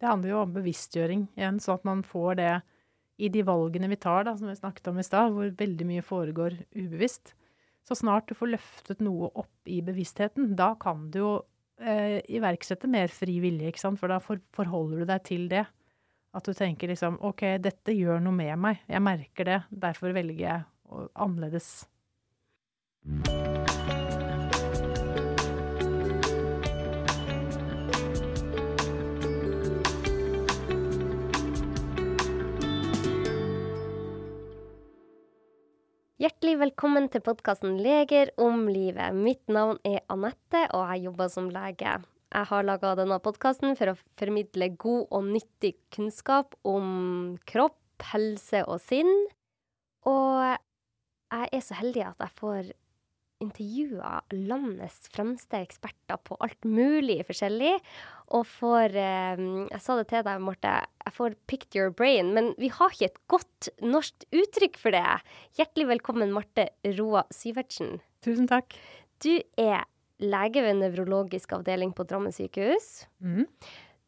Det handler jo om bevisstgjøring igjen, sånn at man får det i de valgene vi tar, da, som vi snakket om i stad, hvor veldig mye foregår ubevisst. Så snart du får løftet noe opp i bevisstheten, da kan du jo eh, iverksette mer fri vilje, ikke sant, for da for, forholder du deg til det. At du tenker liksom OK, dette gjør noe med meg, jeg merker det, derfor velger jeg annerledes. Hjertelig velkommen til podkasten Leger om livet. Mitt navn er Anette, og jeg jobber som lege. Jeg har laga denne podkasten for å formidle god og nyttig kunnskap om kropp, helse og sinn. Og jeg er så heldig at jeg får intervjua landets fremste eksperter på alt mulig forskjellig. Og får eh, Jeg sa det til deg, Marte. Jeg får 'picked your brain', men vi har ikke et godt norsk uttrykk for det. Hjertelig velkommen, Marte Roa Syvertsen. Tusen takk. Du er lege ved nevrologisk avdeling på Drammen sykehus. Mm.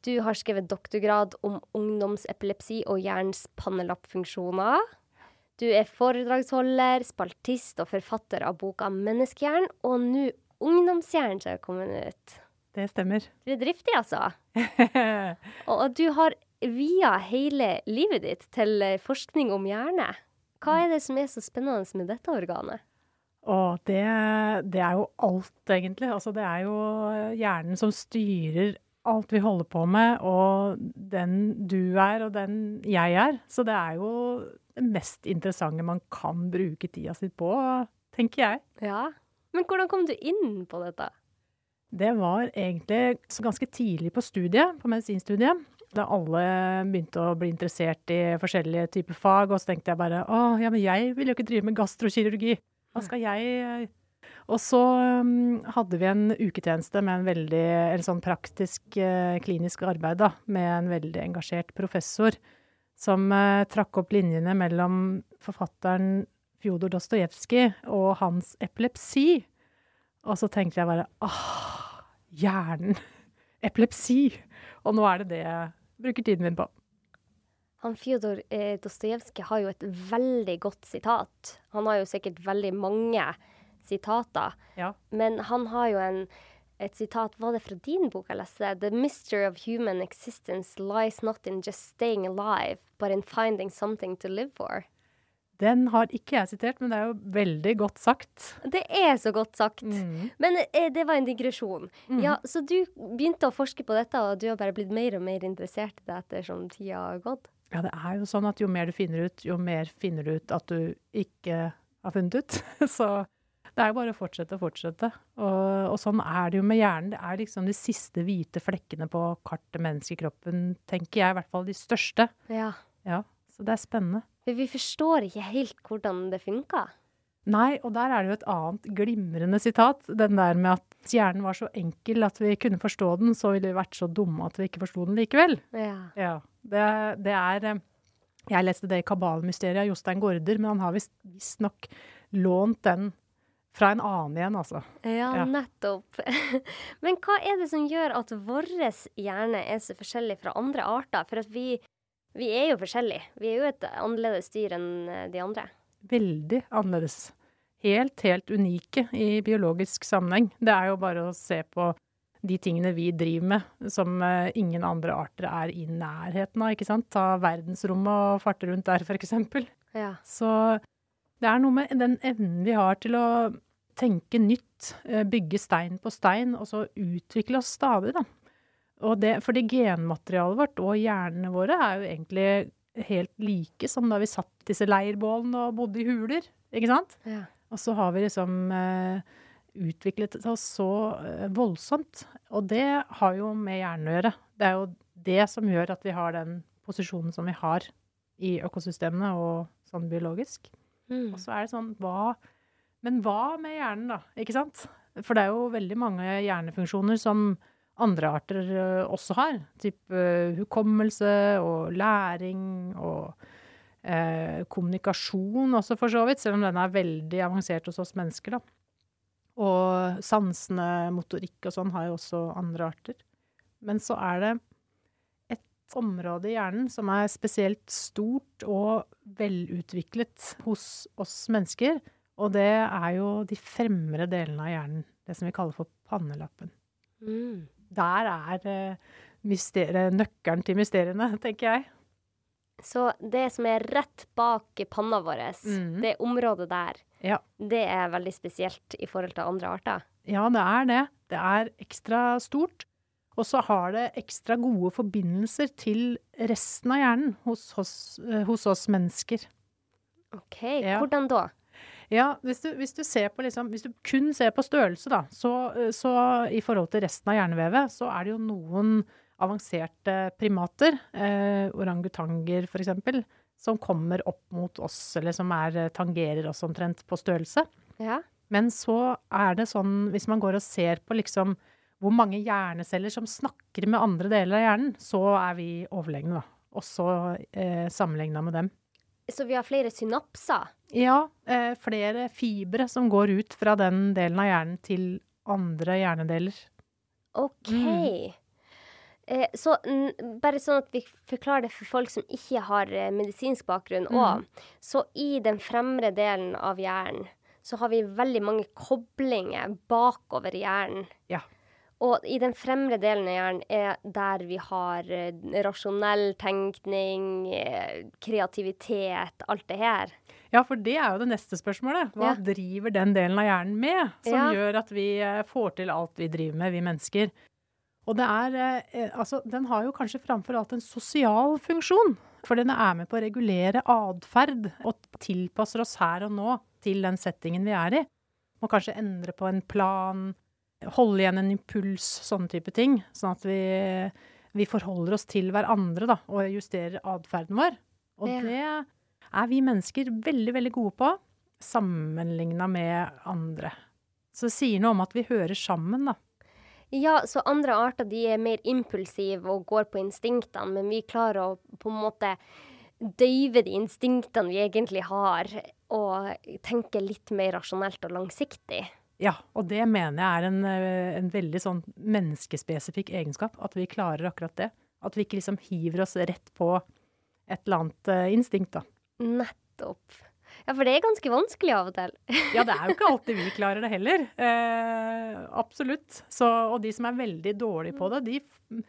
Du har skrevet doktorgrad om ungdomsepilepsi og hjernens pannelappfunksjoner. Du er foredragsholder, spaltist og forfatter av boka 'Menneskehjernen', og nå 'Ungdomshjernen' som er kommet ut. Det stemmer. Du er driftig, altså. og du har via hele livet ditt til forskning om hjerne. Hva er det som er så spennende med dette organet? Og det, det er jo alt, egentlig. Altså, det er jo hjernen som styrer alt vi holder på med, og den du er, og den jeg er. Så det er jo mest interessante man kan bruke tida si på, tenker jeg. Ja. Men hvordan kom du inn på dette? Det var egentlig ganske tidlig på studiet, på medisinstudiet. Da alle begynte å bli interessert i forskjellige typer fag, og så tenkte jeg bare å, ja, men jeg vil jo ikke drive med gastrokirurgi. Hva skal jeg Og så um, hadde vi en uketjeneste med en veldig en sånn praktisk uh, klinisk arbeid, da, med en veldig engasjert professor som uh, trakk opp linjene mellom forfatteren Fjodor Dostojevskij og hans epilepsi. Og så tenkte jeg bare ah, hjernen. Epilepsi. Og nå er det det jeg bruker tiden min på. Han Fjodor eh, Dostojevskij har jo et veldig godt sitat. Han har jo sikkert veldig mange sitater. Ja. Men han har jo en et sitat Var det fra din bok jeg leste? The mystery of human existence lies not in just staying alive, but in finding something to live for. Den har ikke jeg sitert, men det er jo veldig godt sagt. Det er så godt sagt. Mm. Men eh, det var en digresjon. Mm. Ja, Så du begynte å forske på dette, og du har bare blitt mer og mer interessert i det ettersom tida har gått? Ja, det er jo sånn at jo mer du finner ut, jo mer finner du ut at du ikke har funnet ut. Så det er jo bare å fortsette og fortsette. Og, og, sånn er det jo med hjernen. Det er liksom de siste hvite flekkene på kartet menneskekroppen, tenker jeg. I hvert fall de største. Ja. Ja, Så det er spennende. Men vi forstår ikke helt hvordan det funker. Nei, og der er det jo et annet glimrende sitat. Den der med at hjernen var så enkel at vi kunne forstå den, så ville vi vært så dumme at vi ikke forsto den likevel. Ja. Ja. Det, det er eh, Jeg leste det i Kabalmysteriet av Jostein Gaarder, men han har visstnok lånt den fra en annen igjen, altså. Ja, Ja. nettopp. Men hva er det som gjør at vår hjerne er så forskjellig fra andre arter? For at vi, vi er jo forskjellige. Vi er jo et annerledes dyr enn eh, de andre. Veldig annerledes. Helt, helt unike i biologisk sammenheng. Det er jo bare å se på de tingene vi driver med, som eh, ingen andre arter er i nærheten av, ikke sant. Ta verdensrommet og farte rundt der, eksempel. Ja. Så det er noe med den evnen vi har til å tenke nytt, eh, bygge stein på stein, og så utvikle oss stadig, da. Og det, fordi genmaterialet vårt og hjernene våre er jo egentlig helt like som da vi satt disse leirbålene og bodde i huler, ikke sant? ja. Og så har vi liksom eh, utviklet oss så eh, voldsomt. Og det har jo med hjernen å gjøre. Det er jo det som gjør at vi har den posisjonen som vi har i økosystemene og sånn biologisk. Mm. Og så er det sånn hva Men hva med hjernen, da? Ikke sant? For det er jo veldig mange hjernefunksjoner som andre arter også har. Typ ø, hukommelse og læring og eh, kommunikasjon også, for så vidt. Selv om den er veldig avansert hos oss mennesker, da. Og sansene, motorikk og sånn har jo også andre arter. Men så er det et område i hjernen som er spesielt stort og velutviklet hos oss mennesker. Og det er jo de fremre delene av hjernen. Det som vi kaller for pannelappen. Mm. Der er eh, nøkkelen til mysteriene, tenker jeg. Så det som er rett bak panna vår, mm. det området der, Ja. det er veldig spesielt i forhold til andre arter? Ja, det er det. Det er ekstra stort. Og så har det ekstra gode forbindelser til resten av hjernen hos, hos, eh, hos oss mennesker. OK, Ja. hvordan da? Ja, hvis du, hvis du ser på liksom Hvis du kun ser på størrelse, da, så, så i forhold til resten av hjernevevet, så er det jo noen avanserte primater, eh, orangutanger f.eks., som kommer opp mot oss, eller som er, eh, tangerer oss omtrent på størrelse. Ja. Men så er det sånn, hvis man går og ser på liksom hvor mange hjerneceller som snakker med andre deler av hjernen, så er vi overlegne, da. Også eh, sammenligna med dem. Så vi har flere synapser? Ja, eh, flere fibre som går ut fra den delen av hjernen til andre hjernedeler. OK. Mm. Eh, så bare sånn at vi forklarer det for folk som ikke har eh, medisinsk bakgrunn Mm. Så i den fremre delen av hjernen så har vi veldig mange koblinger bakover i hjernen. Ja. Og i den fremre delen av hjernen er der vi har eh, rasjonell tenkning, eh, kreativitet, alt det her. Ja, for det er jo det neste spørsmålet. Hva Ja. driver den delen av hjernen med, som Ja. gjør at vi eh, får til alt vi driver med, vi mennesker? Og det er Altså, den har jo kanskje framfor alt en sosial funksjon. For den er med på å regulere atferd og tilpasser oss her og nå til den settingen vi er i. Må kanskje endre på en plan, holde igjen en impuls, sånne type ting. Sånn at vi, vi forholder oss til hverandre da, og justerer atferden vår. Og Ja. det er vi mennesker veldig, veldig gode på, sammenligna med andre. Så det sier noe om at vi hører sammen, da. Ja, så andre arter de er mer impulsive og går på instinktene, men vi klarer å på en måte døyve de instinktene vi egentlig har, og tenke litt mer rasjonelt og langsiktig. Ja, og det mener jeg er en, eh, en veldig sånn menneskespesifikk egenskap. At vi klarer akkurat det. At vi ikke liksom hiver oss rett på et eller annet eh, instinkt, da. Nettopp. Ja, for det er ganske vanskelig av og til. Ja, det er jo ikke alltid vi klarer det heller. Eh, absolutt. Så, og de som er veldig dårlige på det, de,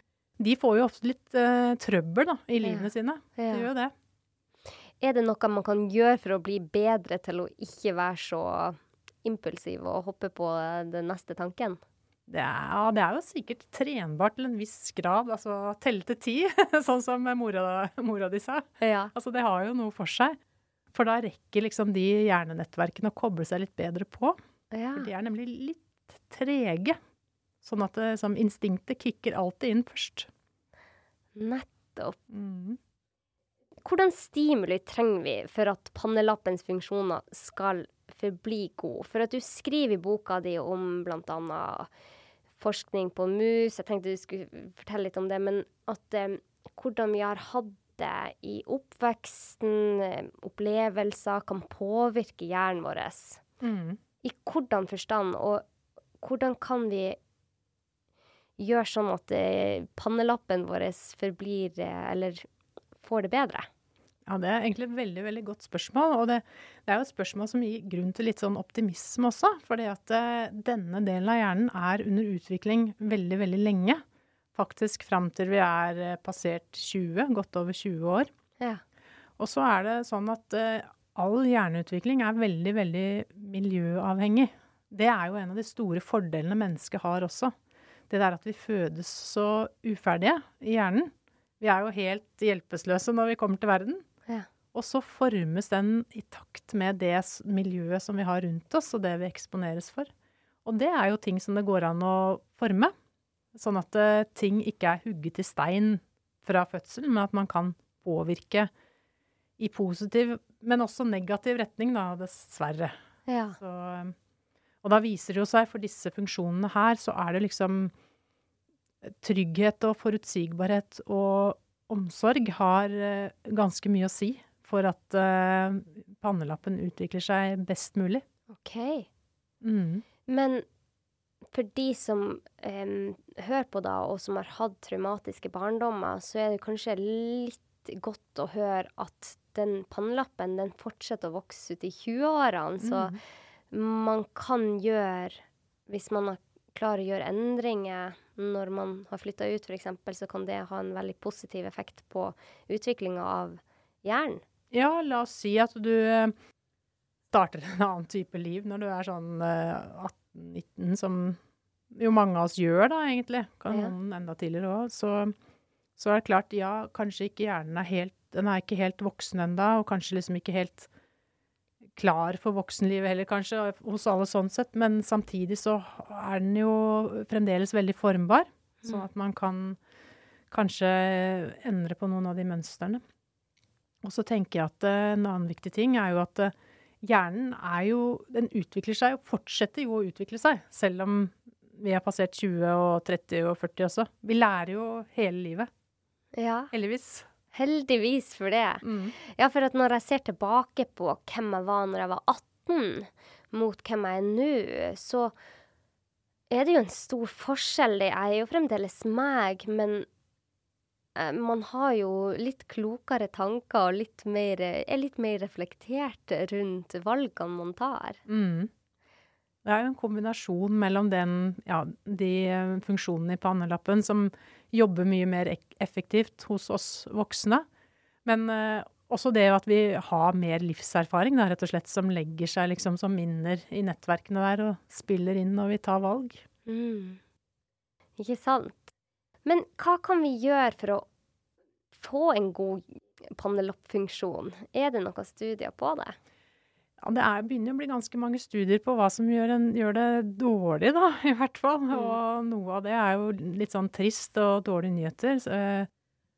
de får jo ofte litt eh, trøbbel da, i livene Ja. sine. De Ja. gjør jo det. Er det noe man kan gjøre for å bli bedre til å ikke være så impulsiv og hoppe på den neste tanken? Det er, ja, det er jo sikkert trenbart til en viss grad. Altså telle til ti, sånn som mora, mora di sa. Ja. Altså det har jo noe for seg. For da rekker liksom de hjernenettverkene å koble seg litt bedre på. ja. For de er nemlig litt trege. Sånn at det, som instinktet kicker alltid inn først. Nettopp. Mm. Hvordan stimuli trenger vi for at pannelappens funksjoner skal forbli god. For at du skriver i boka di om bl.a. forskning på mus, jeg tenkte du skulle fortelle litt om det, men at eh, hvordan vi har hatt det i oppveksten, eh, opplevelser, kan påvirke hjernen vår. Mm. I hvordan forstand, og hvordan kan vi gjøre sånn at eh, pannelappen vår forblir, eh, eller får det bedre? Ja, det er egentlig et veldig, veldig godt spørsmål. Og det, det er jo et spørsmål som gir grunn til litt sånn optimisme også. Fordi at eh, denne delen av hjernen er under utvikling veldig, veldig lenge. Faktisk fram til vi er eh, passert 20, godt over 20 år. Ja. Og så er det sånn at eh, all hjerneutvikling er veldig, veldig miljøavhengig. Det er jo en av de store fordelene mennesket har også. Det der at vi fødes så uferdige i hjernen. Vi er jo helt hjelpeløse når vi kommer til verden. Og så formes den i takt med det miljøet som vi har rundt oss, og det vi eksponeres for. Og det er jo ting som det går an å forme. Sånn at eh, ting ikke er hugget i stein fra fødselen, men at man kan påvirke i positiv, men også negativ retning, da, dessverre. Ja. Så, eh, og da viser det jo seg, for disse funksjonene her, så er det liksom Trygghet og forutsigbarhet og omsorg har eh, ganske mye å si for at uh, pannelappen utvikler seg best mulig. OK. Mm. Men for de som um, hører på da, og som har hatt traumatiske barndommer, så er det kanskje litt godt å høre at den pannelappen den fortsetter å vokse ut i 20-årene. Så man kan gjøre Hvis man klarer å gjøre endringer når man har flytta ut, f.eks., så kan det ha en veldig positiv effekt på utviklinga av hjernen. Ja, la oss si at du eh, starter en annen type liv når du er sånn eh, 18-19, som jo mange av oss gjør da, egentlig. Kan noen enda tidligere òg. Så, så er det klart, ja, kanskje ikke hjernen er helt Den er ikke helt voksen enda, og kanskje liksom ikke helt klar for voksenlivet heller, kanskje, hos alle sånn sett. Men samtidig så er den jo fremdeles veldig formbar, sånn at man kan kanskje endre på noen av de mønstrene. Og så tenker jeg at eh, en annen viktig ting er jo at eh, hjernen er jo Den utvikler seg og fortsetter jo å utvikle seg, selv om vi har passert 20 og 30 og 40 også. Vi lærer jo hele livet. Ja, Heldigvis. heldigvis for det. Ja, for at når jeg ser tilbake på hvem jeg var når jeg var 18, mot hvem jeg er nå, så er det jo en stor forskjell. Jeg er jo fremdeles meg, men man har jo litt klokere tanker og litt mer, er litt mer reflektert rundt valgene man tar. Mm. Det er jo en kombinasjon mellom den, ja, de eh, funksjonene i pannelappen som jobber mye mer effektivt hos oss voksne, men eh, også det at vi har mer livserfaring, da, rett og slett, som legger seg liksom som minner i nettverkene der og spiller inn når vi tar valg. Mm. Ikke sant? Men hva kan vi gjøre for å få en god panneloppfunksjon? Er det noen studier på det? Ja, det er, begynner å bli ganske mange studier på hva som gjør, en, gjør det dårlig, da, i hvert fall. Og noe av det er jo litt sånn trist og dårlige nyheter. Så, eh,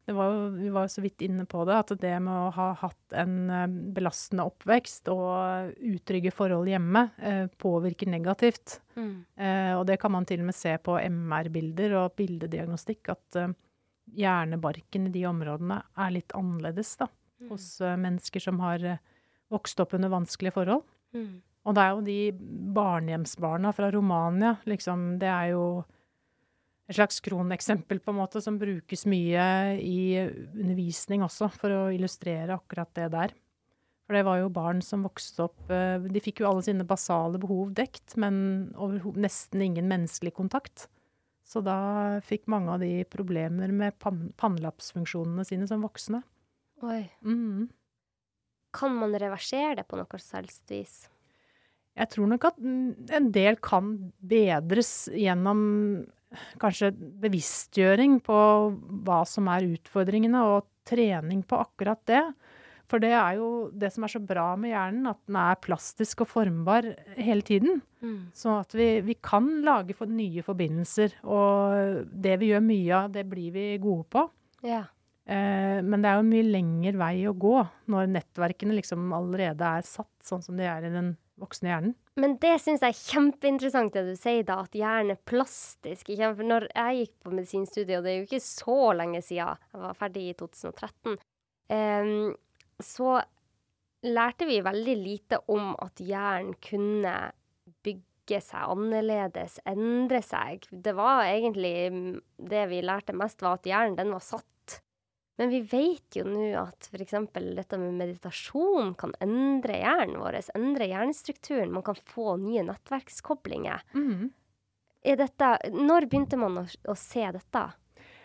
var jo, vi var jo så vidt inne på det, at det med å ha hatt en eh, belastende oppvekst og utrygge forhold hjemme eh, påvirker negativt. Eh, og det kan man til og med se på MR-bilder og bildediagnostikk, at eh, hjernebarken i de områdene er litt annerledes da, hos eh, mennesker som har eh, vokst opp under vanskelige forhold. Mm. Og det er jo de barnehjemsbarna fra Romania, liksom, det er jo et slags kroneksempel på en måte som brukes mye i undervisning også, for å illustrere akkurat det der. For det var jo barn som vokste opp eh, De fikk jo alle sine basale behov dekt, men nesten ingen menneskelig kontakt. Så da fikk mange av de problemer med pan pannelappsfunksjonene sine som voksne. Oi. Mm. Kan man reversere det på noe selvst vis? Jeg tror nok at mm, en del kan bedres gjennom kanskje bevisstgjøring på hva som er utfordringene, og trening på akkurat det. For det er jo det som er så bra med hjernen, at den er plastisk og formbar hele tiden. Så at vi, vi kan lage for nye forbindelser. Og det vi gjør mye av, det blir vi gode på. Ja. Eh, men det er jo en mye lengre vei å gå når nettverkene liksom allerede er satt, sånn som de er i den voksne hjernen. Men det syns jeg er kjempeinteressant det du sier, da, at hjernen er plastisk. For når jeg gikk på medisinstudiet, og det er jo ikke så lenge siden, jeg var ferdig i 2013, um, så lærte vi veldig lite om at hjernen kunne bygge seg annerledes, endre seg. Det var egentlig mm, Det vi lærte mest, var at hjernen, den var satt. Men vi vet jo nå at f.eks. dette med meditasjon kan endre hjernen vår, endre hjernestrukturen. Man kan få nye nettverkskoblinger. Er dette, når begynte man å, å se dette?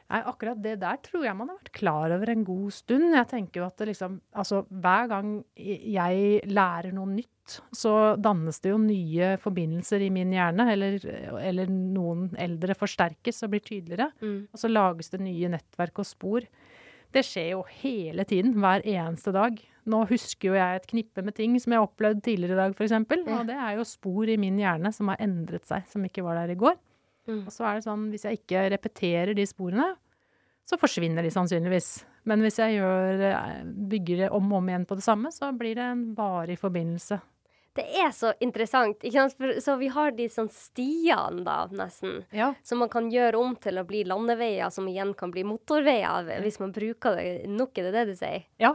Nei, akkurat det der tror jeg man har vært klar over en god stund. Jeg tenker jo at det liksom Altså, hver gang jeg lærer noe nytt, så dannes det jo nye forbindelser i min hjerne, eller, eller noen eldre forsterkes og blir tydeligere. Og så lages det nye nettverk og spor. Det skjer jo hele tiden, hver eneste dag. Nå husker jo jeg et knippe med ting som jeg har opplevd tidligere i dag, f.eks. Ja. Og det er jo spor i min hjerne som har endret seg, som ikke var der i går. Mm. Og så er det sånn, hvis jeg ikke repeterer de sporene, så forsvinner de sannsynligvis. Men hvis jeg gjør, eh, bygger om og om igjen på det samme, så blir det en varig forbindelse. Det er så interessant. Ikke? For, så vi har de sånn stiene, da, nesten. Ja. Som man kan gjøre om til å bli landeveier, som igjen kan bli motorveier hvis man bruker det nok. Er det det du sier? Ja,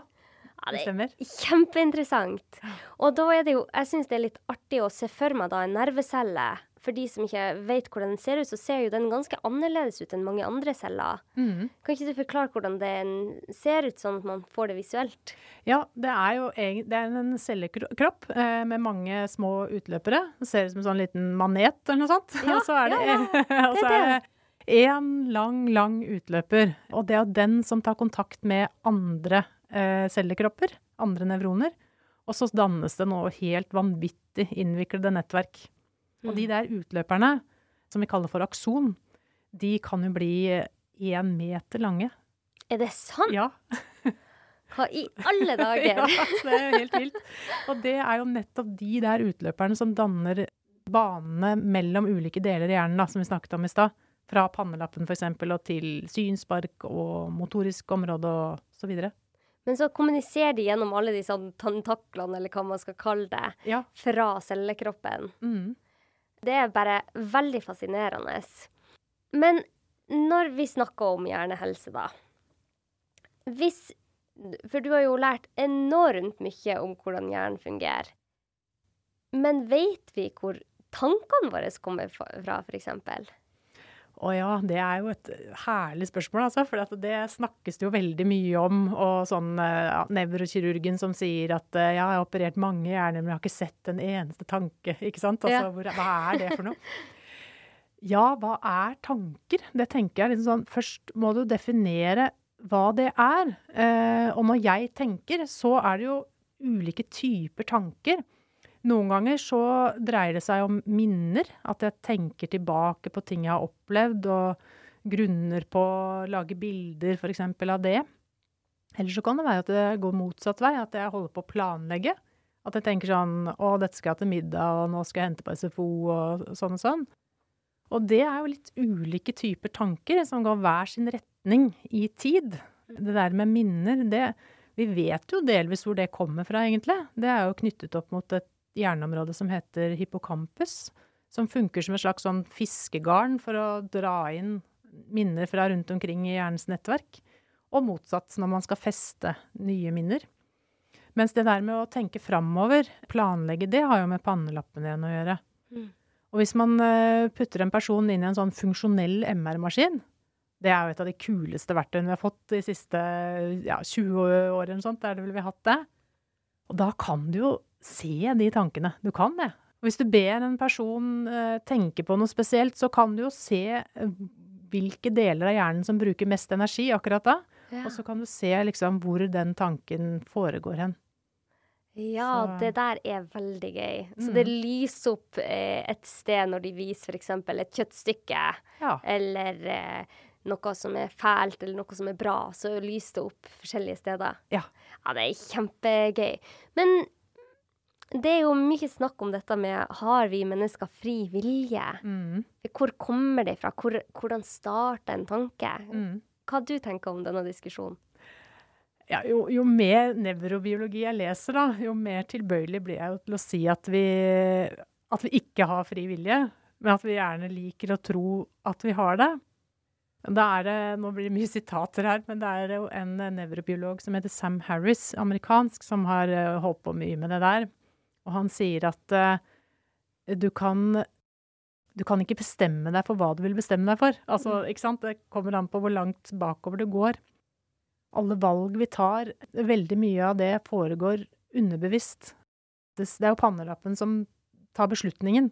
Ja, det stemmer. er kjempeinteressant. Og da er det jo Jeg syns det er litt artig å se for meg da en nervecelle for de som ikke vet hvordan den ser ut, så ser jo den ganske annerledes ut enn mange andre celler. Mm. Kan ikke du forklare hvordan den ser ut, sånn at man får det visuelt? Ja, det er jo det er en cellekropp eh, med mange små utløpere. Det ser ut som en sånn liten manet eller noe sånt. Ja, og så er det, ja, det er er det én lang, lang utløper. Og det er den som tar kontakt med andre eh, cellekropper, andre nevroner. Og så dannes det noe helt vanvittig innviklede nettverk. Og de der utløperne, som vi kaller for akson, de kan jo bli én meter lange. Er det sant? Ja, Hva i alle dager? Ja, det er jo helt vilt. Og det er jo nettopp de der utløperne som danner banene mellom ulike deler i hjernen, da, som vi snakket om i stad. Fra pannelappen f.eks. og til synspark og motorisk område og så videre. Men så kommuniserer de gjennom alle disse tentaklene, eller hva man skal kalle det, Ja. fra cellekroppen. Mm. Det er bare veldig fascinerende. Men når vi snakker om hjernehelse, da Hvis For du har jo lært enormt mye om hvordan hjernen fungerer. Men vet vi hvor tankene våre kommer fra, f.eks.? Å ja, det er jo et herlig spørsmål, altså. For det snakkes det jo veldig mye om. Og sånn ja, nevrokirurgen som sier at ja, jeg har operert mange hjerner, men jeg har ikke sett en eneste tanke. Ikke sant? Altså, hvor, hva er det for noe? Ja, hva er tanker? Det tenker jeg liksom sånn Først må du definere hva det er. Eh, og når jeg tenker, så er det jo ulike typer tanker. Noen ganger så dreier det seg om minner. At jeg tenker tilbake på ting jeg har opplevd, og grunner på å lage bilder f.eks. av det. Eller så kan det være at det går motsatt vei, at jeg holder på å planlegge. At jeg tenker sånn Å, dette skal jeg ha til middag, og nå skal jeg hente på SFO, og sånn og sånn. Og det er jo litt ulike typer tanker som går hver sin retning i tid. Det der med minner, det Vi vet jo delvis hvor det kommer fra, egentlig. Det er jo knyttet opp mot et hjerneområde som heter hippocampus. Som funker som et slags sånn fiskegarn for å dra inn minner fra rundt omkring i hjernens nettverk. Og motsatt når man skal feste nye minner. Mens det der med å tenke framover, planlegge, det har jo med pannelappen igjen å gjøre. Mm. Og hvis man eh, putter en person inn i en sånn funksjonell MR-maskin, det er jo et av de kuleste verktøyene vi har fått de siste ja, 20 årene, sånt, er det vel vi har hatt det. Og da kan du jo se de tankene. Du kan det. Og hvis du ber en person eh, tenke på noe spesielt, så kan du jo se eh, hvilke deler av hjernen som bruker mest energi akkurat da. Ja. Og så kan du se liksom hvor den tanken foregår hen. Ja, Så- det der er veldig gøy. Så Mm. det lyser opp eh, et sted når de viser f.eks. et kjøttstykke, Ja. eller noe som er fælt, eller noe som er bra, så lyser det opp forskjellige steder. Ja. Ja, det er kjempegøy. Men det er jo mye snakk om dette med har vi mennesker fri vilje? Mm. Hvor kommer det fra? Hvor, hvordan starter en tanke? Mm. Hva du tenker om denne diskusjonen? Ja, jo, jo mer nevrobiologi jeg leser, da, jo mer tilbøyelig blir jeg til å si at vi, at vi ikke har fri vilje, men at vi gjerne liker å tro at vi har det. Det, Nå blir det mye sitater her, men det er jo en nevrobiolog som heter Sam Harris, amerikansk, som har eh, holdt på mye med det der. Og han sier at eh, du kan du kan ikke bestemme deg for hva du vil bestemme deg for. Altså, ikke sant? Det kommer an på hvor langt bakover du går alle valg vi tar, veldig mye av det foregår underbevisst. Det, det er jo pannelappen som tar beslutningen.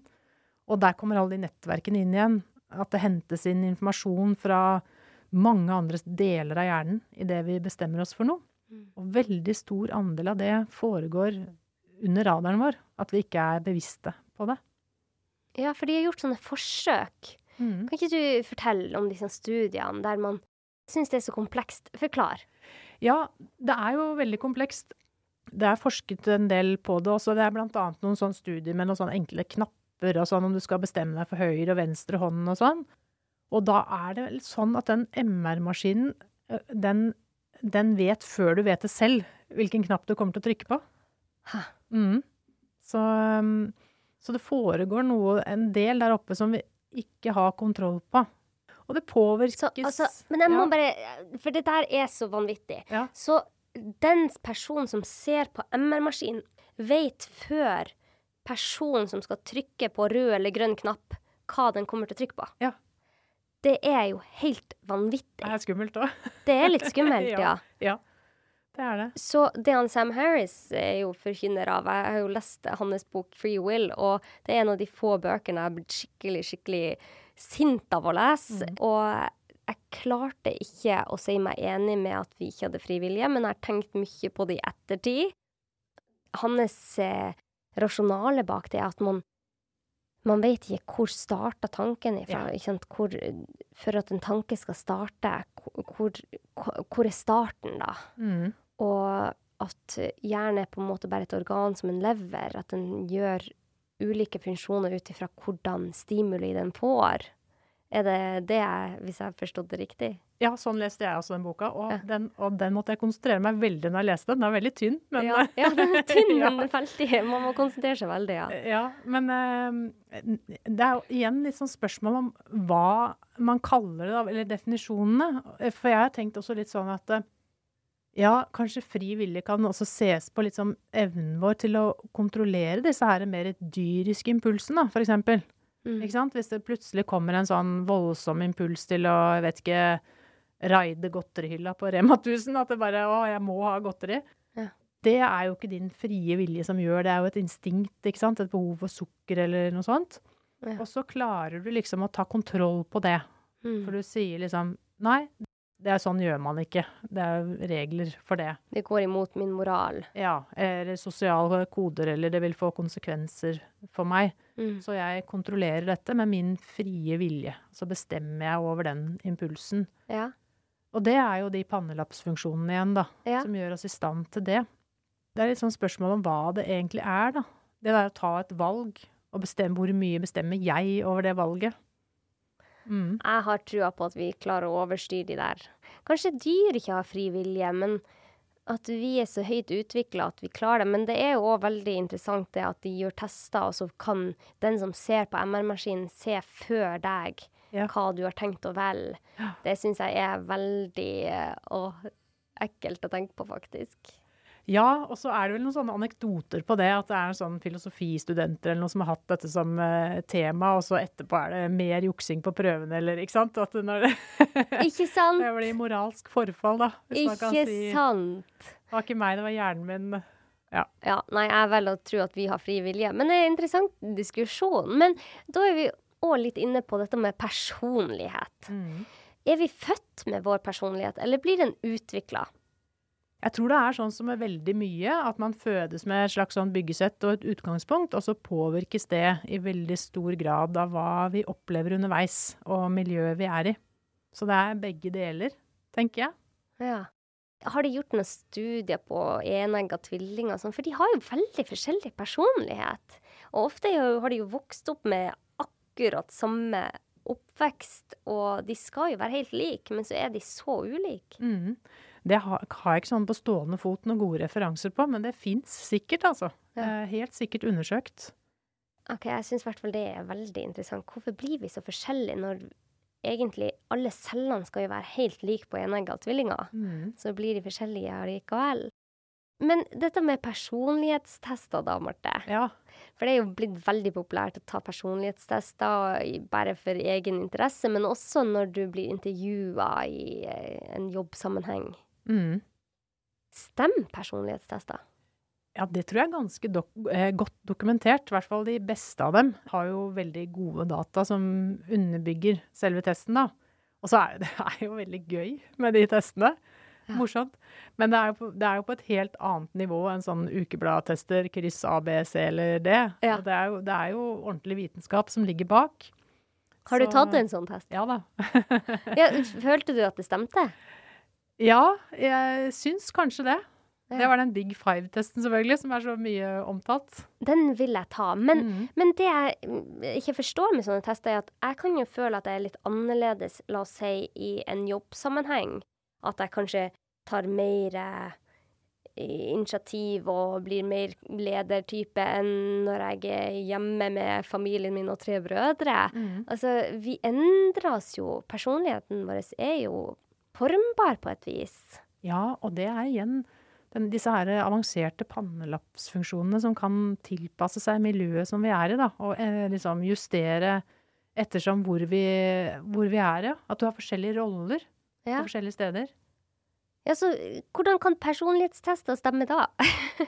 Og der kommer alle de nettverkene inn igjen. At det hentes inn informasjon fra mange andre deler av hjernen i det vi bestemmer oss for noe. Mm. Og veldig stor andel av det foregår under radaren vår. At vi ikke er bevisste på det. Ja, for de har gjort sånne forsøk. Mm. Kan ikke du fortelle om disse studiene der man syns det er så komplekst? Forklar. Ja, det er jo veldig komplekst. Det er forsket en del på det også. Det er annet noen sånne studier med noen sånne enkle knapper og sånn, om du skal bestemme deg for høyre og venstre hånd og sånn. Og da er det vel sånn at den MR-maskinen, den, den vet før du vet det selv, hvilken knapp du kommer til å trykke på. Hæ? Mm. Så, um, så det foregår noe, en del der oppe som vi ikke har kontroll på. Og det påvirkes Så, altså, men jeg må Ja. bare For det der er så vanvittig. Ja. Så den personen som ser på MR-maskinen, vet før personen som skal trykke på rød eller grønn knapp, hva den kommer til å trykke på. Ja. Det er jo helt vanvittig. Det er skummelt òg. Det er litt skummelt, ja. ja. Det er det. Så det han Sam Harris er jo forkynner av Jeg har jo lest hans bok 'Free Will', og det er en av de få bøkene jeg har blitt skikkelig, skikkelig sint av å lese. Mm. Og jeg klarte ikke å si meg enig med at vi ikke hadde frivillige, men jeg har tenkt mye på det i ettertid. Hans eh, rasjonale bak det er at man man vet ikke hvor starta tanken ifra. Ja. Hvor, for at en tanke skal starte, hvor, hvor, hvor er starten, da? Mm. Og at hjernen er på en måte bare et organ som en lever. At den gjør ulike funksjoner ut ifra hvordan stimuli den får. Er det det, jeg, hvis jeg forstod det riktig? Ja, sånn leste jeg også den boka, og, Ja. den, og den måtte jeg konsentrere meg veldig når jeg leste den. Den er veldig tynn, men ja, ja, den er tynn, Ja. men veldig Man må konsentrere seg veldig, ja. Ja, men eh, det er jo igjen litt sånn spørsmål om hva man kaller det, eller definisjonene. For jeg har tenkt også litt sånn at eh, ja, kanskje fri vilje kan også ses på litt som evnen vår til å kontrollere disse her mer dyriske impulsene, for eksempel. Mm. Ikke sant? Hvis det plutselig kommer en sånn voldsom impuls til å, jeg vet ikke, raide godterihylla på Rema 1000, at det bare å, jeg må ha godteri. Ja. Det er jo ikke din frie vilje som gjør det, er jo et instinkt, ikke sant? Et behov for sukker eller noe sånt. Ja. Og så klarer du liksom å ta kontroll på det. Mm. For du sier liksom nei, det er sånn gjør man ikke. Det er regler for det. Det går imot min moral. Ja, eller sosiale koder, eller det vil få konsekvenser for meg. Mm. Så jeg kontrollerer dette med min frie vilje. Så bestemmer jeg over den impulsen. Ja. Og det er jo de pannelappsfunksjonene igjen, da, Ja. som gjør oss i stand til det. Det er litt sånn spørsmål om hva det egentlig er, da. Det der å ta et valg, og bestemme hvor mye bestemmer jeg over det valget. Mm. Jeg har trua på at vi klarer å overstyre de der. Kanskje dyr ikke har fri vilje, men at vi er så høyt utvikla at vi klarer det. Men det er jo òg veldig interessant det at de gjør tester, og så kan den som ser på MR-maskinen, se før deg Ja. hva du har tenkt å velge. Det syns jeg er veldig å, ekkelt å tenke på, faktisk. Ja, og så er det vel noen sånne anekdoter på det, at det er sånn filosofistudenter eller noe som har hatt dette som eh, tema, og så etterpå er det mer juksing på prøvene, eller ikke sant? At når det, Ikke sant? det blir moralsk forfall, da. Hvis man kan Ikke si. sant? Det var ikke meg, det var hjernen min. Ja, nei, jeg velger å tro at vi har fri vilje. Men det er en interessant diskusjon. Men da er vi òg litt inne på dette med personlighet. Mm. Er vi født med vår personlighet, eller blir den utvikla? Jeg tror det er sånn som med veldig mye, at man fødes med et slags sånn byggesett og et utgangspunkt, og så påvirkes det i veldig stor grad av hva vi opplever underveis, og miljøet vi er i. Så det er begge deler, tenker jeg. Ja. Har de gjort noen studier på enegga tvillinger og sånn? For de har jo veldig forskjellig personlighet. Og ofte er har de jo vokst opp med akkurat samme oppvekst, og de skal jo være helt like, men så er de så ulike. Mm. Det har, har jeg ikke sånn på stående fot noen gode referanser på, men det fins sikkert, altså. Ja. Eh, Helt sikkert undersøkt. Ok, jeg syns i hvert fall det er veldig interessant. Hvorfor blir vi så forskjellige når egentlig alle cellene skal jo være helt like på enegga tvillinger? Mm. Så blir de forskjellige likevel. Men dette med personlighetstester, da, Marte. Ja. For det er jo blitt veldig populært å ta personlighetstester bare for egen interesse, men også når du blir intervjua i eh, en jobbsammenheng. Mm. Stemmer personlighetstester? Ja, det tror jeg er ganske dok eh, godt dokumentert. I hvert fall de beste av dem har jo veldig gode data som underbygger selve testen, da. Og så er det, det er jo veldig gøy med de testene. Ja. Morsomt. Men det er, jo på, det er jo på et helt annet nivå enn sånn ukebladtester, kryss A, B, C eller D. Ja. Det, er jo, det er jo ordentlig vitenskap som ligger bak. Har du Så- tatt en sånn test? Ja da. Ja, følte du at det stemte? Ja, jeg syns kanskje det. Det var den Big Five-testen, selvfølgelig, som er så mye omtalt. Den vil jeg ta. Men, mm. men det jeg ikke forstår med sånne tester, er at jeg kan jo føle at jeg er litt annerledes, la oss si, i en jobbsammenheng. At jeg kanskje tar mer eh, initiativ og blir mer ledertype enn når jeg er hjemme med familien min og tre brødre. Mm. Altså, vi endres jo. Personligheten vår er jo formbar på et vis. Ja, og det er igjen den, disse her avanserte pannelappsfunksjonene som kan tilpasse seg miljøet som vi er i, da. Og eh, liksom justere ettersom hvor vi, hvor vi er, ja. At du har forskjellige roller Ja. på forskjellige steder. ja, så hvordan kan personlighetstester stemme da?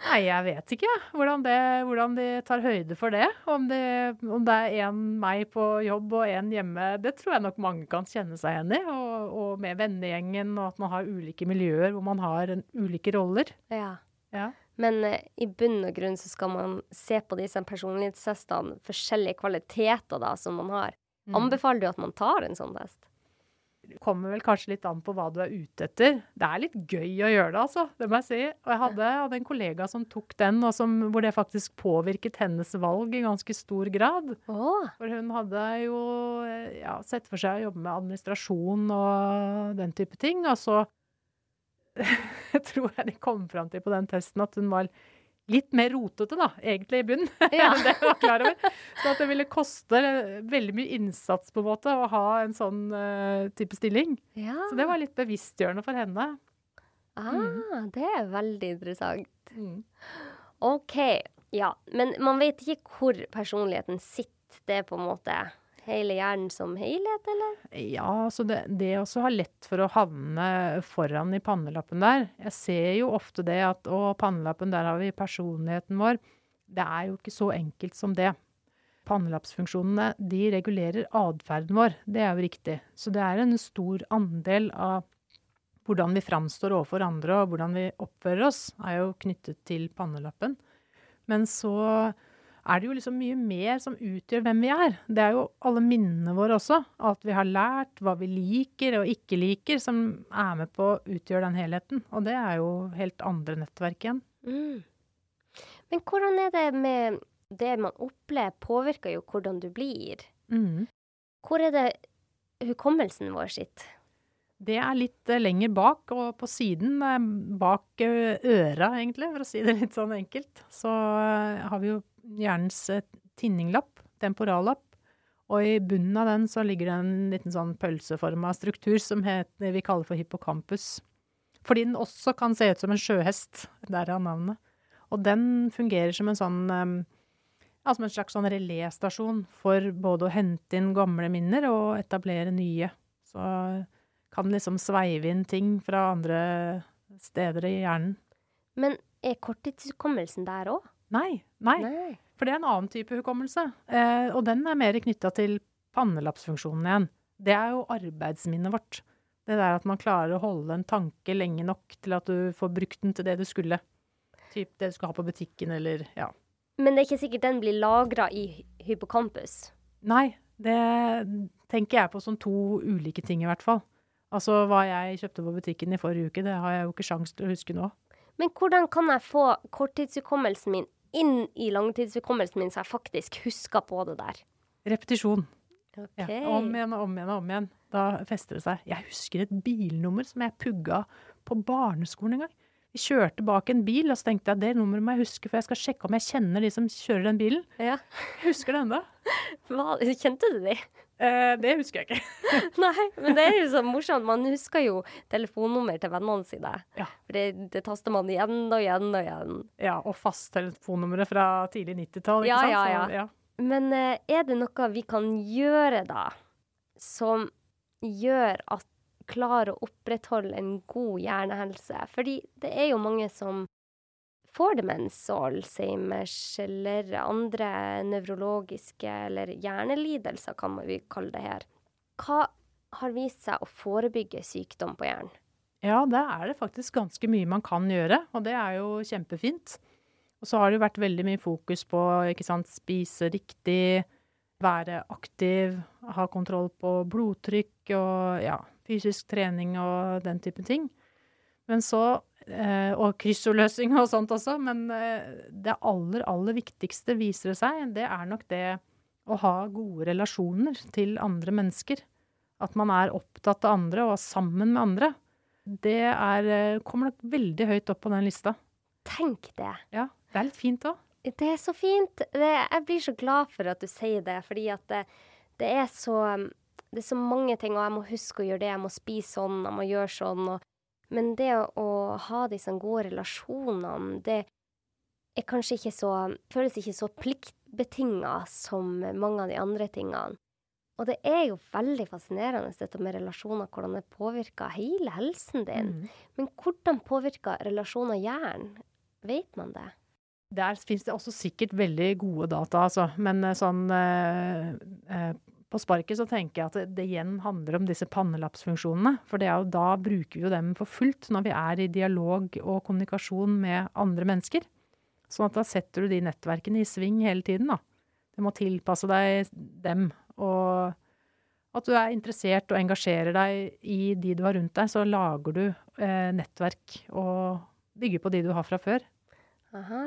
Nei, jeg vet ikke hvordan, det- hvordan de tar høyde for det. Om det, om det er én meg på jobb og én hjemme, det tror jeg nok mange kan kjenne seg igjen i. Og, og med vennegjengen, og at man har ulike miljøer hvor man har en, ulike roller. Ja. Ja. Men eh, i bunn og grunn så skal man se på disse personlighetstestene, forskjellige kvaliteter da som man har. Mm. Anbefaler du at man tar en sånn test? Kommer vel kanskje litt an på hva du er ute etter. Det er litt gøy å gjøre det, altså. Det må jeg si. Og jeg hadde, hadde en kollega som tok den, og som, hvor det faktisk påvirket hennes valg i ganske stor grad. Oh. For hun hadde jo ja, sett for seg å jobbe med administrasjon og den type ting. Og så tror jeg de kom fram til på den testen at hun var litt mer rotete, da, egentlig i bunnen. Ja. enn det jeg var klar over. Så at det ville koste veldig mye innsats på en måte å ha en sånn uh, type stilling. ja. Så det var litt bevisstgjørende for henne. Ah, det er veldig interessant. Mm. OK. Ja, men man vet ikke hvor personligheten sitter. Det er på en måte hele hjernen som helhet, eller? Ja, så det, det også har lett for å havne foran i pannelappen der. Jeg ser jo ofte det at å, pannelappen, der har vi personligheten vår. Det er jo ikke så enkelt som det. Pannelappsfunksjonene de regulerer atferden vår, det er jo riktig. Så det er en stor andel av hvordan vi framstår overfor andre og hvordan vi oppfører oss, er jo knyttet til pannelappen. Men så er det jo liksom mye mer som utgjør hvem vi er. Det er jo alle minnene våre også. Alt vi har lært, hva vi liker og ikke liker, som er med på å utgjøre den helheten. Og det er jo helt andre nettverk igjen. Mm. Men hvordan er det med det man opplever, påvirker jo hvordan du blir. Mm. Hvor er det hukommelsen vår sitt? Det er litt eh, lenger bak, og på siden, eh, bak eh, øra egentlig, for å si det litt sånn enkelt, så har vi jo hjernens eh, tinninglapp, temporallapp. Og i bunnen av den så ligger det en liten sånn pølseforma struktur som heter, vi kaller for hippocampus. Fordi den også kan se ut som en sjøhest, derav navnet. Og den fungerer som en sånn ja, som en slags sånn reléstasjon for både å hente inn gamle minner og etablere nye. Så kan den liksom sveive inn ting fra andre steder i hjernen. Men er korttidshukommelsen der òg? Nei, nei, for det er en annen type hukommelse. Eh, og den er mer knytta til pannelappsfunksjonen igjen. Det er jo arbeidsminnet vårt. Det der at man klarer å holde en tanke lenge nok til at du får brukt den til det du skulle. Typ det du skal ha på butikken, eller ja. Men det er ikke sikkert den blir lagra i hypocampus? Nei, det tenker jeg på som to ulike ting, i hvert fall. Altså hva jeg kjøpte på butikken i forrige uke, det har jeg jo ikke sjans til å huske nå. Men hvordan kan jeg få korttidshukommelsen min inn i langtidshukommelsen min, så jeg faktisk husker på det der? Repetisjon. OK. Ja, om igjen og om igjen og om igjen. Da fester det seg. Jeg husker et bilnummer som jeg pugga på barneskolen en gang. Vi kjørte bak en bil, og så tenkte jeg det nummeret må jeg huske, for jeg skal sjekke om jeg kjenner de som kjører den bilen. Ja. Jeg husker det ennå. Kjente du de? Eh, det husker jeg ikke. Nei, men det er jo så morsomt. Man husker jo telefonnummer til vennene sine. Ja. For det, det taster man igjen og igjen og igjen. Ja, og fasttelefonnummeret fra tidlig 90-tall, ikke Ja, sant? ja, Så, ja. Men uh, er det noe vi kan gjøre da, som gjør at klarer å opprettholde en god hjernehelse? Fordi det er jo mange som får demens og Alzheimers eller andre nevrologiske eller hjernelidelser, kan vi kalle det her. Hva har vist seg å forebygge sykdom på hjernen? Ja, det er det faktisk ganske mye man kan gjøre, og det er jo kjempefint. Og så har det jo vært veldig mye fokus på ikke sant, spise riktig, være aktiv, ha kontroll på blodtrykk og ja, fysisk trening og den type ting. Men så, og kryssordløsning og sånt også, men eh, det aller, aller viktigste viser det seg, det er nok det å ha gode relasjoner til andre mennesker. At man er opptatt av andre og er sammen med andre. Det er, eh, kommer nok veldig høyt opp på den lista. Tenk det. Ja, det er litt fint òg. Det er så fint. Det, jeg blir så glad for at du sier det, fordi at det, det er så Det er så mange ting, og jeg må huske å gjøre det. Jeg må spise sånn, jeg må gjøre sånn. Og, men det å, ha disse gode relasjonene, det er kanskje ikke så Føles ikke så pliktbetinga som mange av de andre tingene. Og det er jo veldig fascinerende dette med relasjoner, hvordan det påvirker hele helsen din. Mm. Men hvordan påvirker relasjoner hjernen? Vet man det? Der finnes det også sikkert veldig gode data, altså. Men eh, sånn eh, eh, på sparket så tenker jeg at det, igjen handler om disse pannelappsfunksjonene. For da bruker vi jo dem for fullt når vi er i dialog og kommunikasjon med andre mennesker. Sånn at da setter du de nettverkene i sving hele tiden, da. Du må tilpasse deg dem. Og at du er interessert og engasjerer deg i de du har rundt deg, så lager du eh, nettverk og bygger på de du har fra før. Aha.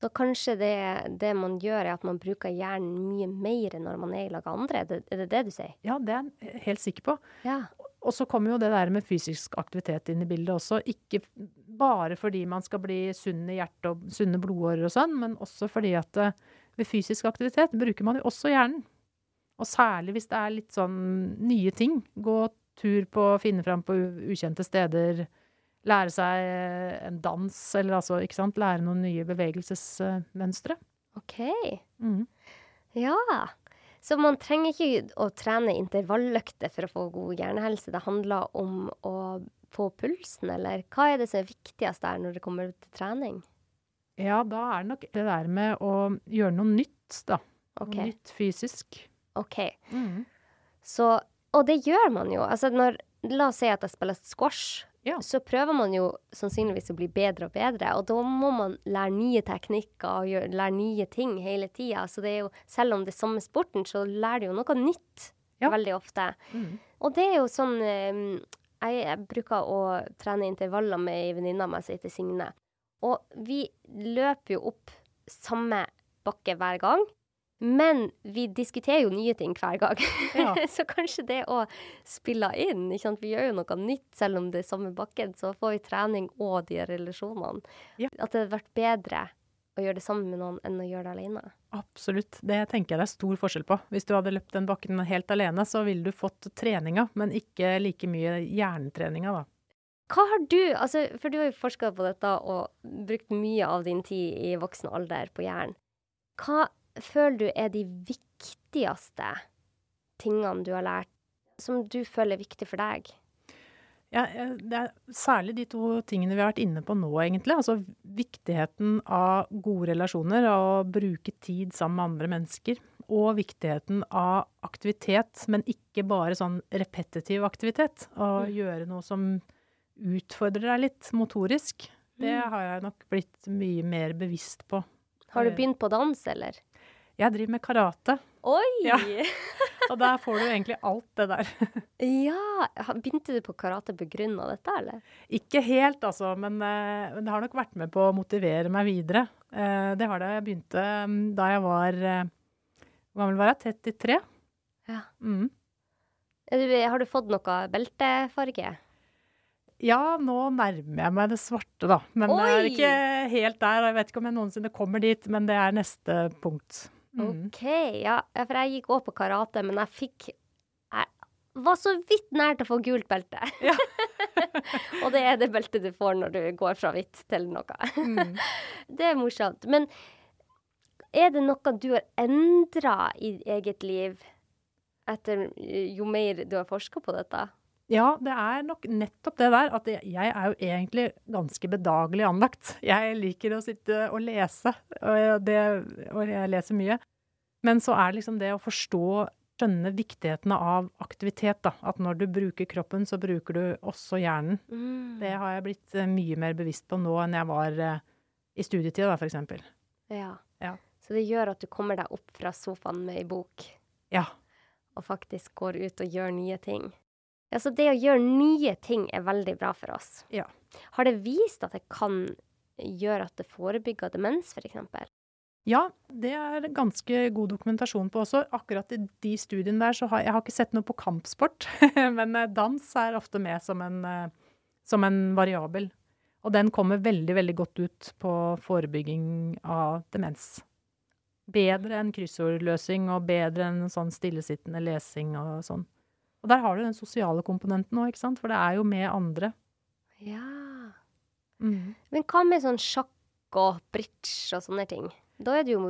Så kanskje det, det man gjør, er at man bruker hjernen mye mer når man er i lag med andre? Er det, er det det du sier? Ja, det er jeg helt sikker på. Ja. Og så kommer jo det der med fysisk aktivitet inn i bildet også. Ikke bare fordi man skal bli sunn i hjertet og sunne blodårer og sånn, men også fordi at eh, ved fysisk aktivitet bruker man jo også hjernen. Og særlig hvis det er litt sånn nye ting. Gå tur på, finne fram på ukjente steder. Lære seg eh, en dans, eller altså, ikke sant, lære noen nye bevegelsesmønstre. OK. Mm. Ja. Så man trenger ikke å trene intervalløkter for å få god hjernehelse. Det handler om å få pulsen, eller hva er det som er viktigst der når det kommer til trening? Ja, da er det nok det der med å gjøre noe nytt, da. Okay. Noe nytt fysisk. ok. Mm. Så, og det gjør man jo. Altså når, la oss si at jeg spiller squash. Ja. Så prøver man jo sannsynligvis å bli bedre og bedre, og da må man lære nye teknikker og gjøre, lære nye ting hele tida. Så det er jo, selv om det er samme sporten, så lærer du jo noe nytt Ja. veldig ofte. Mm. Og det er jo sånn eh, jeg, jeg bruker å trene intervaller med ei venninne av meg som heter Signe. Og vi løper jo opp samme bakke hver gang. Men vi diskuterer jo nye ting hver gang. Ja. så kanskje det å spille inn ikke sant? Vi gjør jo noe nytt selv om det er samme bakken. Så får vi trening og de relasjonene. Ja. At det hadde vært bedre å gjøre det sammen med noen enn å gjøre det alene. Absolutt. Det tenker jeg det er stor forskjell på. Hvis du hadde løpt den bakken helt alene, så ville du fått treninga, men ikke like mye hjernetreninga, da. Hva har du, altså, for du har jo forska på dette og brukt mye av din tid i voksen alder på hjernen. Hva føler du er de viktigste tingene du har lært, som du føler er viktig for deg? Ja, eh, det er særlig de to tingene vi har vært inne på nå, egentlig. Altså viktigheten av gode relasjoner og bruke tid sammen med andre mennesker. Og viktigheten av aktivitet, men ikke bare sånn repetitiv aktivitet. Å Mm. gjøre noe som utfordrer deg litt motorisk. Det Mm. har jeg nok blitt mye mer bevisst på. Har du Eh, begynt på dans, eller? Jeg driver med karate, Oi! Ja. og der får du egentlig alt det der. Ja, Begynte du på karate av dette, eller? Ikke helt, altså, men, eh, men det har nok vært med på å motivere meg videre. Eh, det har det. Jeg begynte mm, da jeg var eh, Hvor gammel var jeg? 33? Ja. Mm. Har du fått noe beltefarge? Ja, nå nærmer jeg meg det svarte, da. Men jeg er ikke helt der. Jeg vet ikke om jeg noensinne kommer dit, men det er neste punkt. Mm. OK, ja. ja, For jeg gikk òg på karate, men jeg fikk Jeg var så vidt nær til å få gult belte. Ja. og det er det beltet du får når du går fra hvitt til noe. Mm. Det er morsomt. Men er det noe du har endra i eget liv etter jo mer du har forska på dette? Ja, det er nok nettopp det der at jeg er jo egentlig ganske bedagelig anlagt. Jeg liker å sitte og lese, og jeg, det, og jeg leser mye. Men så er det liksom det å forstå, skjønne viktigheten av aktivitet, da. At når du bruker kroppen, så bruker du også hjernen. Mm. Det har jeg blitt eh, mye mer bevisst på nå enn jeg var eh, i studietida, da, for eksempel. Ja. Ja. Så det gjør at du kommer deg opp fra sofaen med ei bok Ja. og faktisk går ut og gjør nye ting. Ja, så det å gjøre nye ting er veldig bra for oss. Ja. Har det vist at det kan gjøre at det forebygger demens, f.eks.? Ja, det er ganske god dokumentasjon på også. Akkurat i de studiene der så har jeg har ikke sett noe på kampsport, men eh, dans er ofte med som en, eh, som en variabel. Og den kommer veldig, veldig godt ut på forebygging av demens. Bedre enn kryssordløsing og bedre enn sånn stillesittende lesing og sånn. Og der har du den sosiale komponenten òg, ikke sant? For det er jo med andre. Ja. Mm. Men hva med sånn sjakk og bridge og sånne ting? Da er det jo,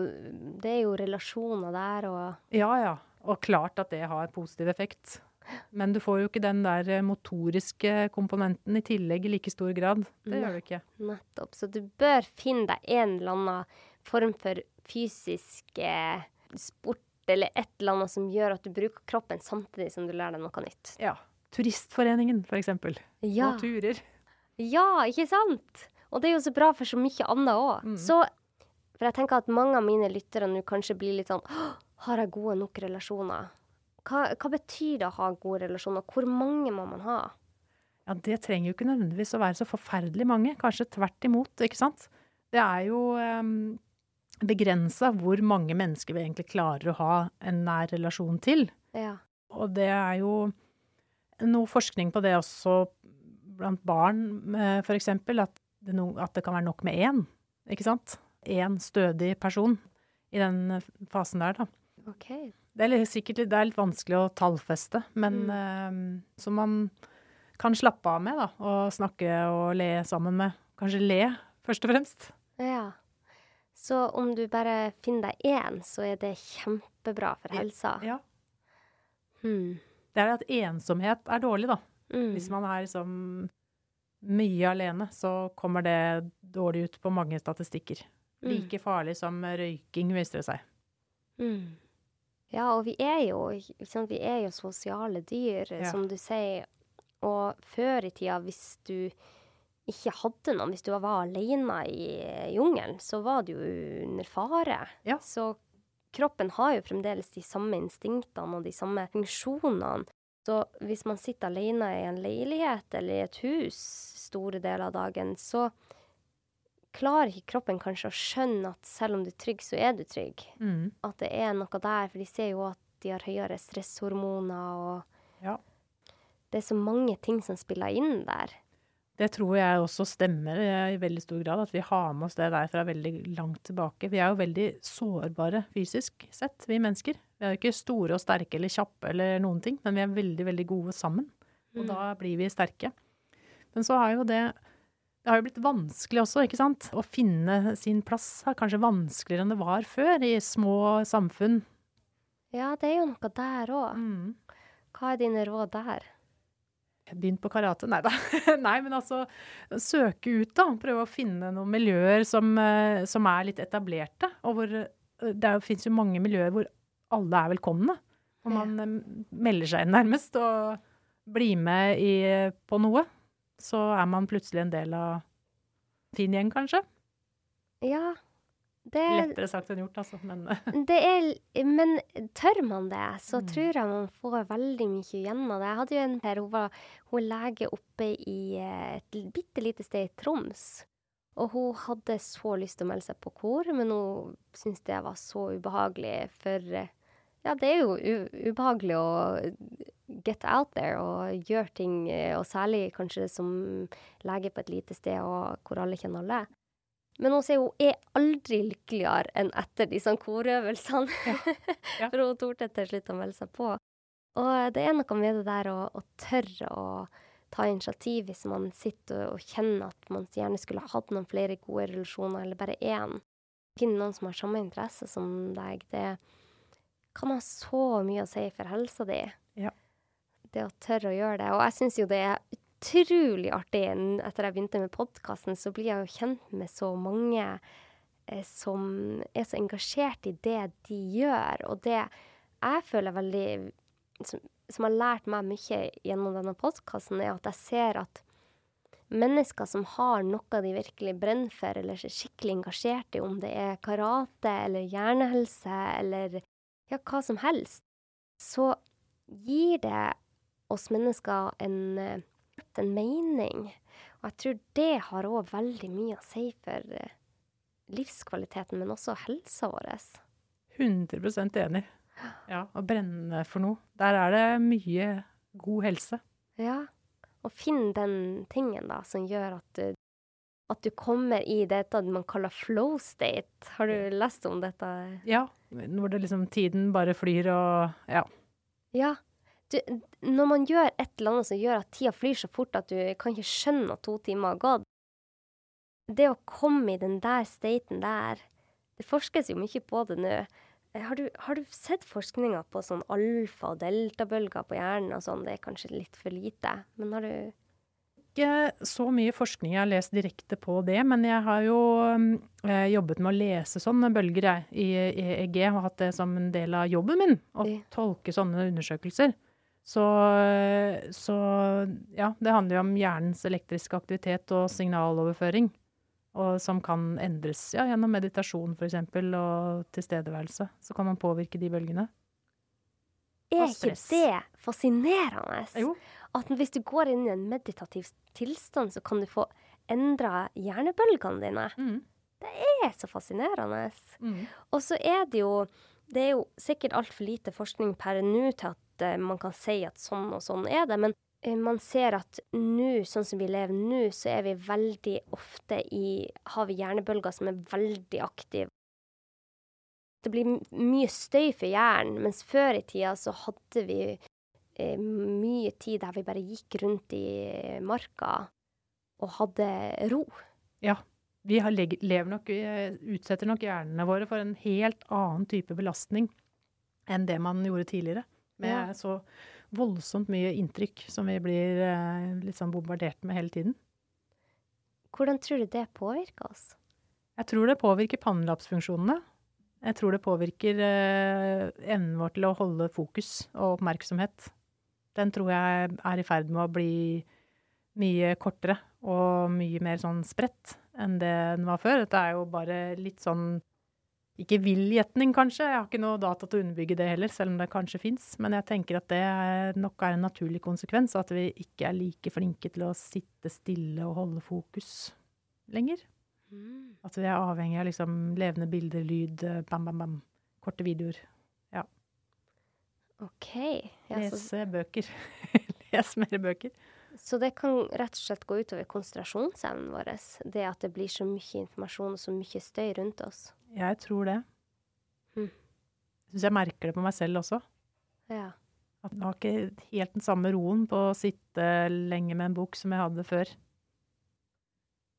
det er jo relasjoner der og Ja, ja. Og klart at det har positiv effekt. Men du får jo ikke den der eh, motoriske komponenten i tillegg i like stor grad. Det Nei. gjør du ikke. Nettopp. Så du bør finne deg en eller annen form for fysisk eh, sport eller et eller annet som gjør at du bruker kroppen samtidig som du lærer deg noe nytt. Ja. Turistforeningen, for eksempel. Ja, Og turer. ja ikke sant? Og det er jo så bra for så mye annet òg. Mm. Så For jeg tenker at mange av mine lyttere nå kanskje blir litt sånn Har jeg gode nok relasjoner? Hva, hva betyr det å ha gode relasjoner? Hvor mange må man ha? Ja, det trenger jo ikke nødvendigvis å være så forferdelig mange. Kanskje tvert imot, ikke sant. Det er jo um, begrensa hvor mange mennesker vi egentlig klarer å ha en nær relasjon til. Ja. Og det er jo noe forskning på det også blant barn, f.eks., for eksempel, at det, no, at det kan være nok med én, ikke sant? Én stødig person i den eh, fasen der, da. Okay. Det er litt, sikkert det er litt vanskelig å tallfeste, men eh, som man kan slappe av med, da. Og snakke og le sammen med. Kanskje le, først og fremst. Ja. Så om du bare finner deg én, så er det kjempebra for helsa. Ja. Hmm. Det er at ensomhet er dårlig, da. Mm. Hvis man er liksom mye alene, så kommer det dårlig ut på mange statistikker. Mm. Like farlig som røyking, viser det seg. Mm. Ja, og vi er jo, liksom, vi er jo sosiale dyr, Ja. som du sier. Og før i tida, hvis du ikke hadde noen, hvis du var alene i jungelen, så var du jo under fare. Ja. Så kroppen har jo fremdeles de samme instinktene og de samme funksjonene. Så hvis man sitter alene i en leilighet eller i et hus store deler av dagen, så klarer ikke kroppen kanskje å skjønne at selv om du er trygg, så er du trygg Mm. at det er noe der, for de ser jo at de har høyere stresshormoner, og Ja. det er så mange ting som spiller inn der. Det tror jeg også stemmer eh, i veldig stor grad, at vi har med oss det der fra veldig langt tilbake. Vi er jo veldig sårbare fysisk sett, vi mennesker. Vi er jo ikke store og sterke eller kjappe eller noen ting, men vi er veldig, veldig gode sammen. Og Mm. da blir vi sterke. Men så har jo det Det har jo blitt vanskelig også, ikke sant? Å finne sin plass er kanskje vanskeligere enn det var før i små samfunn. Ja, det er jo noe der òg. Mm. Hva er dine råd der? Begynt på karate? Nei da. Nei, men altså søke ut, da. Prøve å finne noen miljøer som, eh, som er litt etablerte. Og hvor eh, det fins jo mange miljøer hvor alle er velkomne. Og man ja. melder seg inn nærmest og blir med i, på noe. Så er man plutselig en del av fin gjeng, kanskje. Ja, det, Lettere sagt enn gjort, altså. Men det er Men tør man det, så Mm. tror jeg man får veldig mye av det. Jeg hadde jo en Per, hun var hun lege oppe i eh, et bitte lite sted i Troms. Og hun hadde så lyst til å melde seg på kor, men hun syntes det var så ubehagelig. For eh, ja, det er jo ubehagelig å get out there og gjøre ting, eh, og særlig kanskje som lege på et lite sted og hvor alle kjenner alle. Men hun sier hun er aldri lykkeligere enn etter disse korøvelsene. Ja. For hun torde til slutt å melde seg på. Og det er noe med det der å, å tørre å ta initiativ hvis man sitter og kjenner at man gjerne skulle hatt noen flere gode relasjoner, eller bare én. Finne noen som har samme interesse som deg. Det kan ha så mye å si for helsa di. Ja. Det å tørre å gjøre det. Og jeg syns jo det er utrolig artig. Etter jeg begynte med podkasten, så blir jeg jo kjent med så mange eh, som er så engasjert i det de gjør. Og det jeg føler veldig som, som har lært meg mye gjennom denne podkasten, er at jeg ser at mennesker som har noe de virkelig brenner for, eller er skikkelig engasjert i, om det er karate eller hjernehelse eller ja, hva som helst, så gir det oss mennesker en, eh, en mening. Og jeg tror det har òg veldig mye å si for eh, livskvaliteten, men også helsa vår. 100 enig. Ja, å brenne for noe. Der er det mye god helse. Ja. Og finn den tingen da, som gjør at du, at du kommer i dette man kaller flow state. Har du lest om dette? Ja, hvor det liksom tiden bare flyr og Ja. Ja. Du, når man gjør et eller annet som gjør at tida flyr så fort at du kan ikke skjønne at to timer har gått Det å komme i den der staten der, Det forskes jo mye på det nå. Har du, har du sett forskninga på sånn alfa- og deltabølger på hjernen og sånn? Det er kanskje litt for lite, men har du Ikke så mye forskning jeg har lest direkte på det, men jeg har jo eh, jobbet med å lese sånne bølger jeg, i EEG, og hatt det som en del av jobben min. Å tolke sånne undersøkelser. Så, så ja, det handler jo om hjernens elektriske aktivitet og signaloverføring. Og som kan endres ja, gjennom meditasjon f.eks. og tilstedeværelse. Så kan man påvirke de bølgene. Er ikke det fascinerende? Jo. At hvis du går inn i en meditativ tilstand, så kan du få endra hjernebølgene dine. Mm. Det er så fascinerende. Mm. Og så er det jo Det er jo sikkert altfor lite forskning per nå til at eh, man kan si at sånn og sånn er det, men eh, man ser at nå, sånn som vi lever nå, så er vi veldig ofte i Har vi hjernebølger som er veldig aktive. Det blir mye støy for hjernen, mens før i tida så hadde vi eh, mye tid der vi bare gikk rundt i marka og hadde ro. Ja. Vi lever nok, utsetter nok hjernene våre for en helt annen type belastning enn det man gjorde tidligere. Med Ja. så voldsomt mye inntrykk som vi blir eh, litt sånn bombardert med hele tiden. Hvordan tror du det påvirker oss? Jeg tror det påvirker pannelappsfunksjonene. Jeg tror det påvirker eh, evnen vår til å holde fokus og oppmerksomhet. Den tror jeg er i ferd med å bli mye kortere og mye mer sånn spredt enn det den var før. Dette er jo bare litt sånn ikke vill gjetning, kanskje. Jeg har ikke noe data til å underbygge det heller, selv om det kanskje fins. Men jeg tenker at det er, nok er en naturlig konsekvens, at vi ikke er like flinke til å sitte stille og holde fokus lenger. At vi er avhengig av liksom levende bilder, lyd, eh, bam, bam, bam. Korte videoer. OK. Ja, så, Lese bøker. Les mer bøker. så det kan rett og slett gå utover konsentrasjonsevnen vår, det at det blir så mye informasjon og så mye støy rundt oss. Jeg tror det. Mm. Jeg syns jeg merker det på meg selv også. Ja. At jeg har ikke helt den samme roen på å sitte lenge med en bok som jeg hadde før.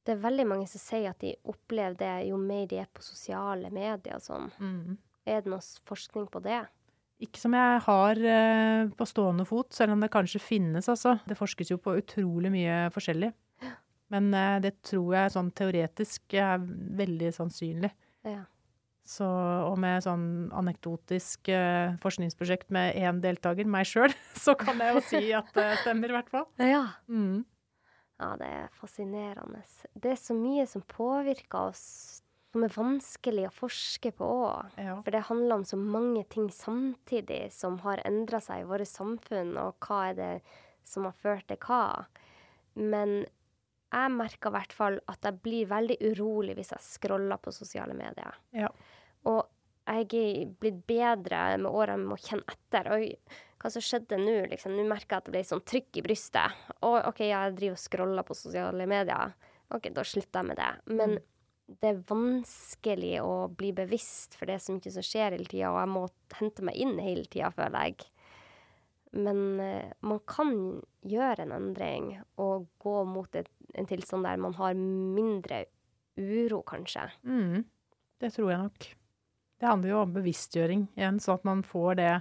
Det er veldig mange som sier at de opplever det jo mer de er på sosiale medier og sånn. Mm. Er det noe forskning på det? Ikke som jeg har eh, på stående fot, selv om det kanskje finnes, altså. Det forskes jo på utrolig mye forskjellig. Men eh, det tror jeg sånn teoretisk er veldig sannsynlig. Ja. Så, og med sånn anekdotisk uh, forskningsprosjekt med én deltaker, meg sjøl, så kan jeg jo si at det stemmer, i hvert fall. Ja. Mm. Ja, det er fascinerende. Det er så mye som påvirker oss, som er vanskelig å forske på òg. Ja. For det handler om så mange ting samtidig som har endra seg i våre samfunn, og hva er det som har ført til hva. Men jeg merker i hvert fall at jeg blir veldig urolig hvis jeg scroller på sosiale medier. Ja. Og jeg er blitt bedre med årene med å kjenne etter. Oi, hva som skjedde nå? Liksom. Nå merker jeg at det ble sånn trykk i brystet. Og OK, jeg driver og scroller på sosiale medier. OK, da slutter jeg med det. Men det er vanskelig å bli bevisst for det er så mye som skjer hele tida, og jeg må hente meg inn hele tida, føler jeg. Men uh, man kan gjøre en endring og gå mot et, en tilstand der man har mindre uro, kanskje. Mm. Det tror jeg nok. Det handler jo om bevisstgjøring igjen, sånn at man får det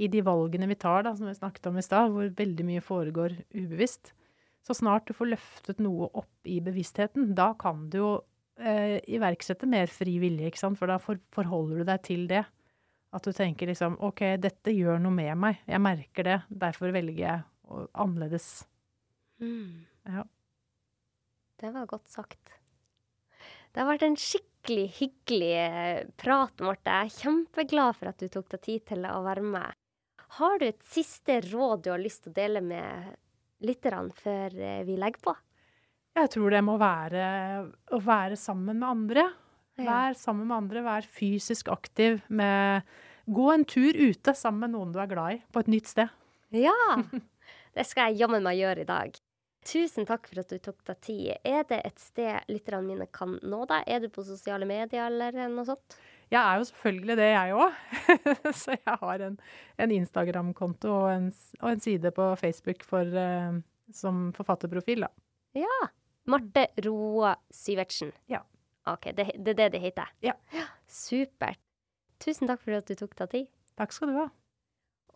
i de valgene vi tar, da, som vi snakket om i stad, hvor veldig mye foregår ubevisst. Så snart du får løftet noe opp i bevisstheten, da kan du jo eh, iverksette mer fri vilje, ikke sant? For da for, forholder du deg til det. At du tenker liksom OK, dette gjør noe med meg. Jeg merker det. Derfor velger jeg annerledes. Ja. Det var godt sagt. Det har vært en skikkelig hyggelig eh, prat, Marte. Jeg er kjempeglad for at du tok deg tid til å være med. Har du et siste råd du har lyst til å dele med lytterne før eh, vi legger på? Jeg tror det må være å være sammen med andre. Vær sammen med andre, vær fysisk aktiv med Gå en tur ute sammen med noen du er glad i, på et nytt sted. Ja! Det skal jeg jammen meg gjøre i dag. Tusen takk for at du tok deg tid. Er det et sted lytterne mine kan nå deg? Er du på sosiale medier eller noe sånt? Jeg er jo selvfølgelig det, jeg òg. Så jeg har en, en Instagram-konto og, en og en side på Facebook for, uh, som forfatterprofil, da. Ja. Marte Roa Syvertsen. Ja. OK, det, det er det det heter? Ja. Supert. Tusen takk for at du tok deg tid. Takk skal du ha.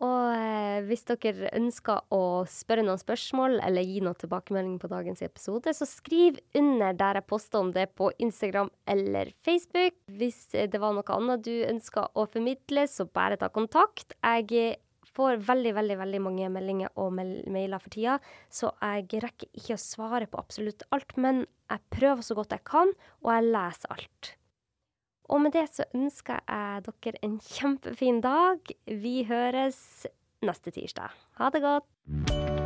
Og eh, hvis dere ønsker å spørre noen spørsmål eller gi noen tilbakemelding på dagens episode, så skriv under der jeg poster om det på Instagram eller Facebook. Hvis det var noe annet du ønsker å formidle, så bare ta kontakt. Jeg får veldig, veldig veldig mange meldinger og mailer for tida, så jeg rekker ikke å svare på absolutt alt. Men jeg prøver så godt jeg kan, og jeg leser alt. Og med det så ønsker jeg dere en kjempefin dag. Vi høres neste tirsdag. Ha det godt.